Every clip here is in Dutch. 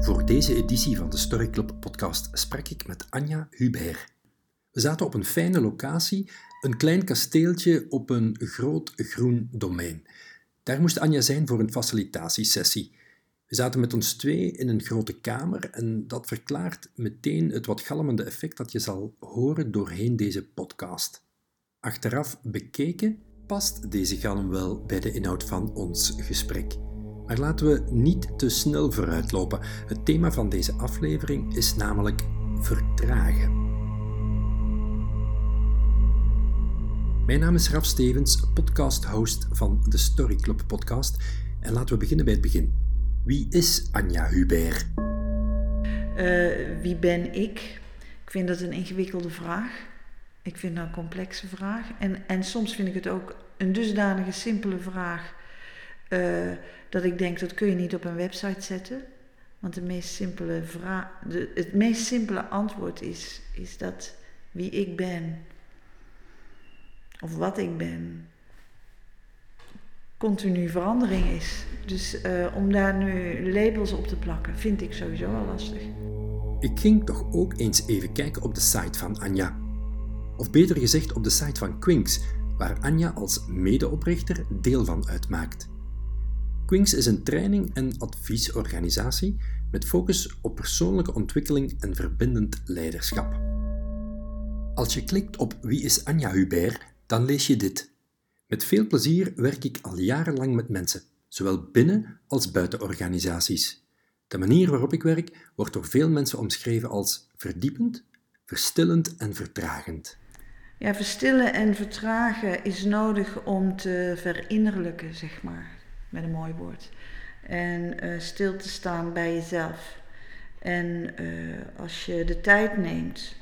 Voor deze editie van de Story Club podcast sprak ik met Anja Hubert. We zaten op een fijne locatie, een klein kasteeltje op een groot groen domein. Daar moest Anja zijn voor een facilitatiesessie. We zaten met ons twee in een grote kamer en dat verklaart meteen het wat galmende effect dat je zal horen doorheen deze podcast. Achteraf bekeken past deze galm wel bij de inhoud van ons gesprek. Maar laten we niet te snel vooruitlopen. Het thema van deze aflevering is namelijk vertragen. Mijn naam is Raf Stevens, podcast-host van de Story Club podcast. En laten we beginnen bij het begin. Wie is Anja Hubert? Uh, wie ben ik? Ik vind dat een ingewikkelde vraag. Ik vind dat een complexe vraag. En, en soms vind ik het ook een dusdanige simpele vraag. Uh, dat ik denk dat kun je niet op een website zetten. Want de meest simpele vraag, de, het meest simpele antwoord is, is dat wie ik ben, of wat ik ben, continu verandering is. Dus uh, om daar nu labels op te plakken, vind ik sowieso al lastig. Ik ging toch ook eens even kijken op de site van Anja. Of beter gezegd op de site van Quinks, waar Anja als medeoprichter deel van uitmaakt. Quinks is een training- en adviesorganisatie met focus op persoonlijke ontwikkeling en verbindend leiderschap. Als je klikt op Wie is Anja Hubert, dan lees je dit. Met veel plezier werk ik al jarenlang met mensen, zowel binnen als buiten organisaties. De manier waarop ik werk wordt door veel mensen omschreven als verdiepend, verstillend en vertragend. Ja, verstillen en vertragen is nodig om te verinnerlijken, zeg maar met een mooi woord. En uh, stil te staan bij jezelf. En uh, als je de tijd neemt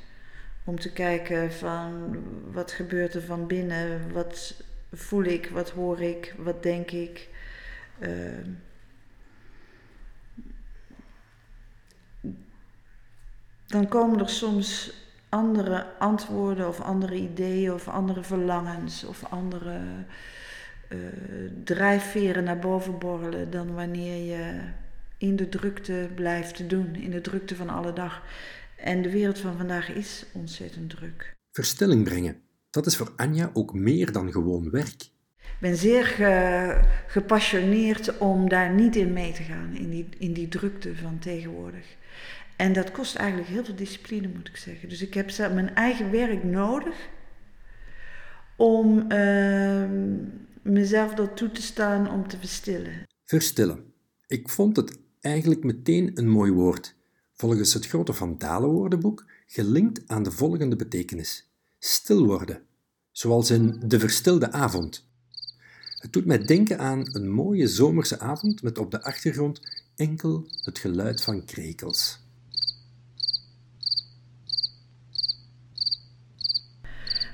om te kijken van wat gebeurt er van binnen, wat voel ik, wat hoor ik, wat denk ik. Uh, dan komen er soms andere antwoorden of andere ideeën of andere verlangens of andere drijfveren naar boven borrelen dan wanneer je in de drukte blijft te doen, in de drukte van alle dag. En de wereld van vandaag is ontzettend druk. Verstilling brengen, dat is voor Anja ook meer dan gewoon werk. Ik ben zeer gepassioneerd om daar niet in mee te gaan, in die, in die drukte van tegenwoordig. En dat kost eigenlijk heel veel discipline, moet ik zeggen. Dus ik heb mijn eigen werk nodig om uh, mezelf dat toe te staan om te verstillen. Verstillen. Ik vond het eigenlijk meteen een mooi woord. Volgens het Grote Van Dalen woordenboek gelinkt aan de volgende betekenis. Stil worden. Zoals in de verstilde avond. Het doet mij denken aan een mooie zomerse avond met op de achtergrond enkel het geluid van krekels.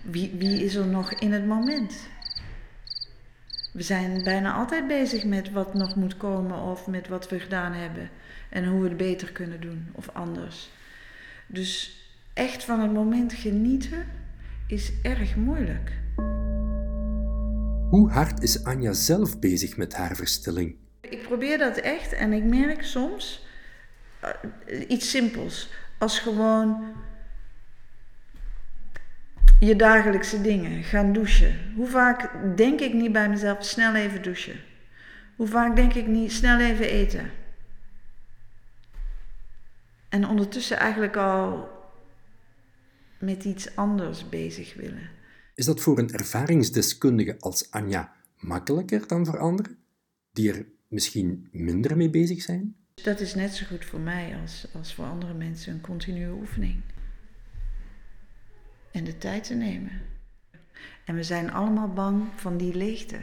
Wie, wie is er nog in het moment? We zijn bijna altijd bezig met wat nog moet komen of met wat we gedaan hebben en hoe we het beter kunnen doen of anders. Dus echt van het moment genieten is erg moeilijk. Hoe hard is Anja zelf bezig met haar verstilling? Ik probeer dat echt en ik merk soms uh, iets simpels. Als gewoon je dagelijkse dingen. Gaan douchen. Hoe vaak denk ik niet bij mezelf snel even douchen? Hoe vaak denk ik niet snel even eten? En ondertussen eigenlijk al met iets anders bezig willen. Is dat voor een ervaringsdeskundige als Anja makkelijker dan voor anderen, die er misschien minder mee bezig zijn? Dat is net zo goed voor mij als, als voor andere mensen een continue oefening en de tijd te nemen. En we zijn allemaal bang van die leegte.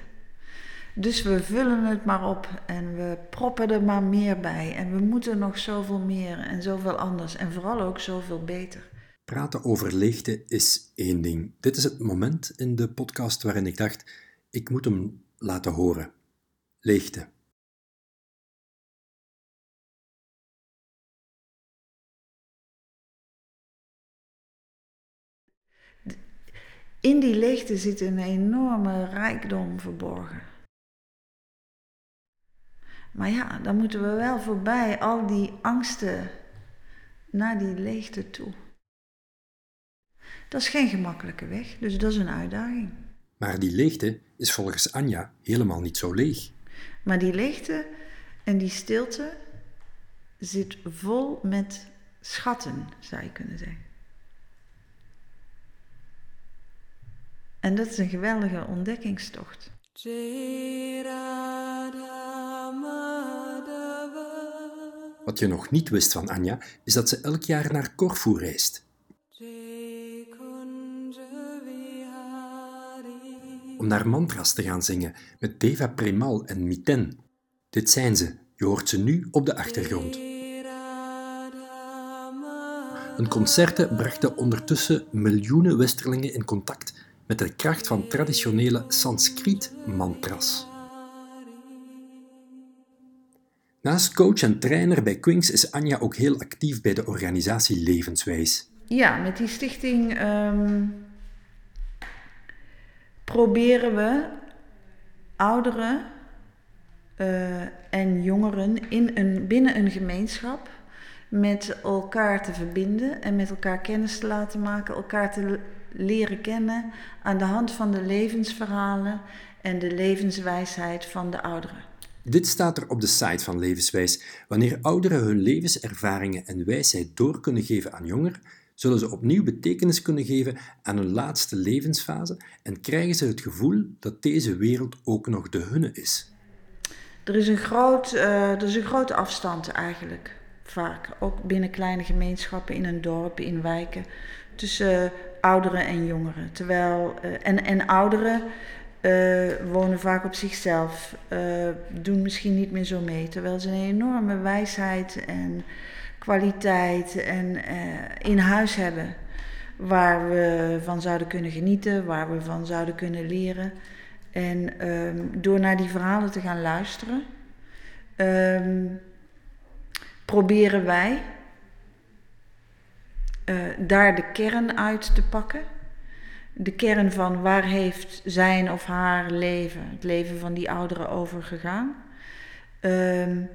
Dus we vullen het maar op en we proppen er maar meer bij. En we moeten nog zoveel meer en zoveel anders en vooral ook zoveel beter. Praten over leegte is één ding. Dit is het moment in de podcast waarin ik dacht, ik moet hem laten horen. Leegte. In die leegte zit een enorme rijkdom verborgen. Maar ja, dan moeten we wel voorbij al die angsten naar die leegte toe. Dat is geen gemakkelijke weg, dus dat is een uitdaging. Maar die leegte is volgens Anja helemaal niet zo leeg. Maar die leegte en die stilte zit vol met schatten, zou je kunnen zeggen. En dat is een geweldige ontdekkingstocht. Wat je nog niet wist van Anja, is dat ze elk jaar naar Corfu reist. Om naar mantras te gaan zingen met Deva Premal en Miten. Dit zijn ze, je hoort ze nu op de achtergrond. Hun concerten brachten ondertussen miljoenen Westerlingen in contact met de kracht van traditionele Sanskriet-mantras. Naast coach en trainer bij Quinks is Anja ook heel actief bij de organisatie Levenswijs. Ja, met die stichting ehm, proberen we ouderen uh, en jongeren in een, binnen een gemeenschap met elkaar te verbinden en met elkaar kennis te laten maken, elkaar te leren kennen aan de hand van de levensverhalen en de levenswijsheid van de ouderen. Dit staat er op de site van Levenswijs. Wanneer ouderen hun levenservaringen en wijsheid door kunnen geven aan jongeren, zullen ze opnieuw betekenis kunnen geven aan hun laatste levensfase en krijgen ze het gevoel dat deze wereld ook nog de hunne is. Er is een, groot, uh, er is een grote afstand eigenlijk, vaak. Ook binnen kleine gemeenschappen, in een dorp, in wijken, tussen ouderen en jongeren. Terwijl, uh, en, en ouderen uh, wonen vaak op zichzelf, uh, doen misschien niet meer zo mee. Terwijl ze een enorme wijsheid en kwaliteit en, in huis hebben. Waar we van zouden kunnen genieten, waar we van zouden kunnen leren. En um, door naar die verhalen te gaan luisteren, um, proberen wij uh, daar de kern uit te pakken. De kern van waar heeft zijn of haar leven, het leven van die ouderen over gegaan. Um,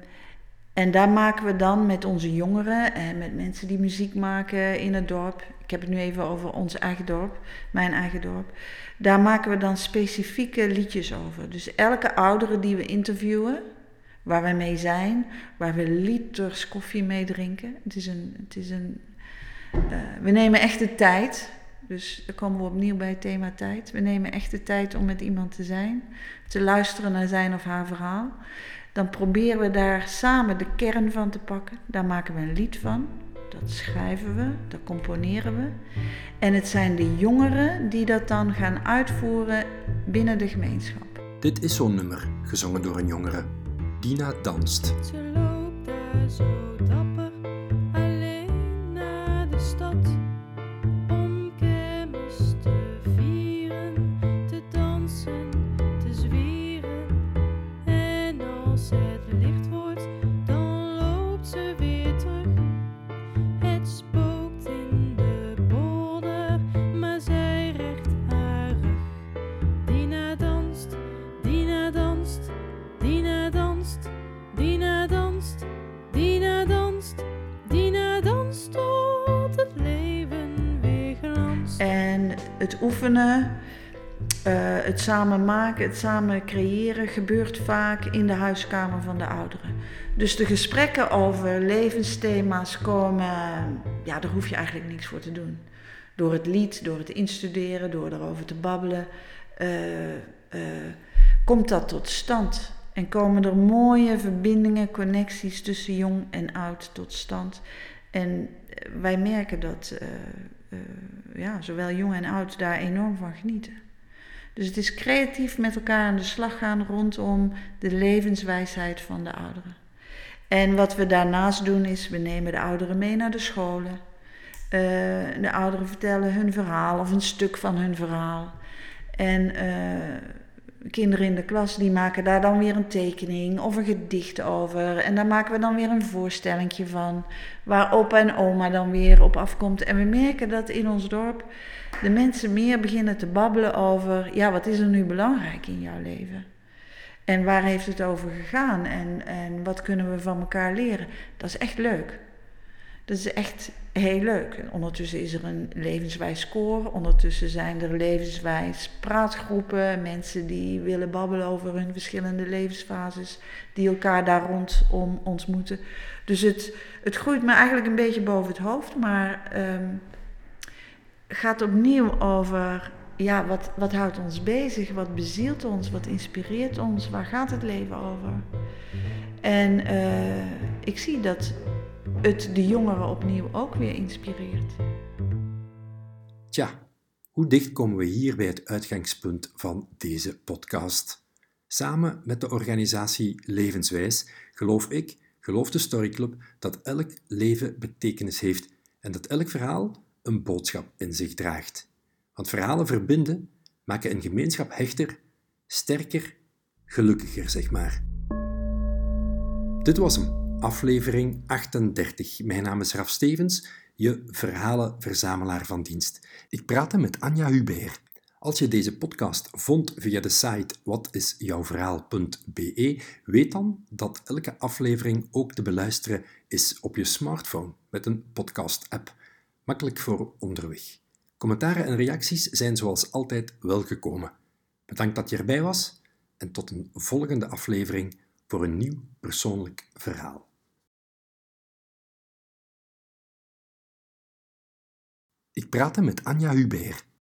en daar maken we dan met onze jongeren en met mensen die muziek maken in het dorp. Ik heb het nu even over ons eigen dorp, mijn eigen dorp. Daar maken we dan specifieke liedjes over. Dus elke oudere die we interviewen, waar we mee zijn, waar we liters koffie mee drinken. Het is een. Het is een uh, we nemen echt de tijd. Dus dan komen we opnieuw bij het thema tijd. We nemen echt de tijd om met iemand te zijn, te luisteren naar zijn of haar verhaal. Dan proberen we daar samen de kern van te pakken. Daar maken we een lied van. Dat schrijven we, dat componeren we. En het zijn de jongeren die dat dan gaan uitvoeren binnen de gemeenschap. Dit is zo'n nummer, gezongen door een jongere. Dina danst. Ze loopt daar zo Dina danst, Dina danst, Dina danst tot het leven weer. En het oefenen, uh, het samen maken, het samen creëren gebeurt vaak in de huiskamer van de ouderen. Dus de gesprekken over levensthema's komen, ja, daar hoef je eigenlijk niks voor te doen. Door het lied, door het instuderen, door erover te babbelen, uh, uh, komt dat tot stand. En komen er mooie verbindingen, connecties tussen jong en oud tot stand. En wij merken dat uh, uh, ja, zowel jong en oud daar enorm van genieten. Dus het is creatief met elkaar aan de slag gaan rondom de levenswijsheid van de ouderen. En wat we daarnaast doen is, we nemen de ouderen mee naar de scholen. De ouderen vertellen hun verhaal of een stuk van hun verhaal. En kinderen in de klas die maken daar dan weer een tekening of een gedicht over. En daar maken we dan weer een voorstellingje van. Waar opa en oma dan weer op afkomt. En we merken dat in ons dorp de mensen meer beginnen te babbelen over... Ja, wat is er nu belangrijk in jouw leven? En waar heeft het over gegaan? En, en wat kunnen we van elkaar leren? Dat is echt leuk. Dat is echt heel leuk. En ondertussen is er een levenswijs score. Ondertussen zijn er levenswijs praatgroepen. Mensen die willen babbelen over hun verschillende levensfases. Die elkaar daar rondom ontmoeten. Dus het, het groeit me eigenlijk een beetje boven het hoofd. Maar ehm, gaat opnieuw over ja, wat, wat houdt ons bezig? Wat bezielt ons? Wat inspireert ons? Waar gaat het leven over? En uh, ik zie dat het de jongeren opnieuw ook weer inspireert. Tja, hoe dicht komen we hier bij het uitgangspunt van deze podcast? Samen met de organisatie Levenswijs geloof ik, geloof de Story Club, dat elk leven betekenis heeft en dat elk verhaal een boodschap in zich draagt. Want verhalen verbinden, maken een gemeenschap hechter, sterker, gelukkiger, zeg maar. Dit was hem, aflevering 38. Mijn naam is Raf Stevens, je verhalenverzamelaar van dienst. Ik praatte met Anja Hubert. Als je deze podcast vond via de site watisjouwverhaal.be, weet dan dat elke aflevering ook te beluisteren is op je smartphone met een podcast-app. Makkelijk voor onderweg. Commentaren en reacties zijn zoals altijd welgekomen. Bedankt dat je erbij was en tot een volgende aflevering voor een nieuw persoonlijk verhaal. Ik praatte met Anja Hubert.